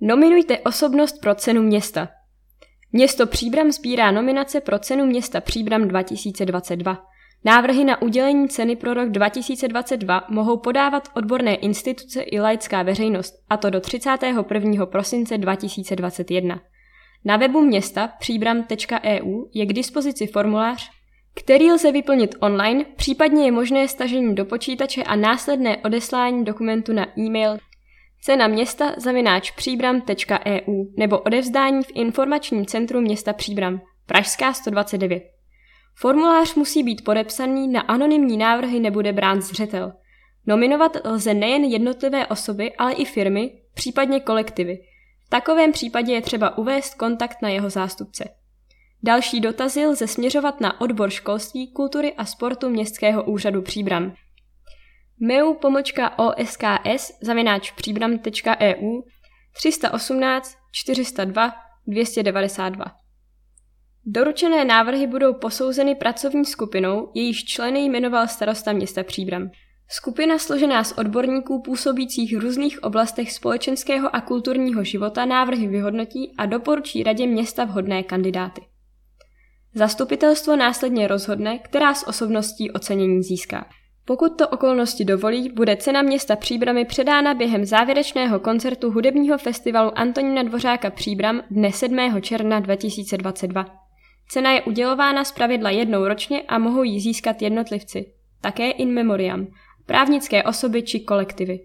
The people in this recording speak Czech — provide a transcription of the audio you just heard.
Nominujte osobnost pro cenu města. Město Příbram sbírá nominace pro cenu města Příbram 2022. Návrhy na udělení ceny pro rok 2022 mohou podávat odborné instituce i laická veřejnost, a to do 31. prosince 2021. Na webu města příbram.eu je k dispozici formulář, který lze vyplnit online, případně je možné stažení do počítače a následné odeslání dokumentu na e-mail cena města zavináč příbram.eu nebo odevzdání v informačním centru města Příbram, Pražská 129. Formulář musí být podepsaný, na anonymní návrhy nebude brán zřetel. Nominovat lze nejen jednotlivé osoby, ale i firmy, případně kolektivy. V takovém případě je třeba uvést kontakt na jeho zástupce. Další dotazy lze směřovat na odbor školství, kultury a sportu Městského úřadu Příbram. Meu pomočka osks zavináč příbram.eu 318 402 292 Doručené návrhy budou posouzeny pracovní skupinou, jejíž členy jmenoval starosta města Příbram. Skupina složená z odborníků působících v různých oblastech společenského a kulturního života návrhy vyhodnotí a doporučí radě města vhodné kandidáty. Zastupitelstvo následně rozhodne, která z osobností ocenění získá. Pokud to okolnosti dovolí, bude cena města Příbramy předána během závěrečného koncertu hudebního festivalu Antonína Dvořáka Příbram dne 7. června 2022. Cena je udělována zpravidla jednou ročně a mohou ji získat jednotlivci, také in memoriam, právnické osoby či kolektivy.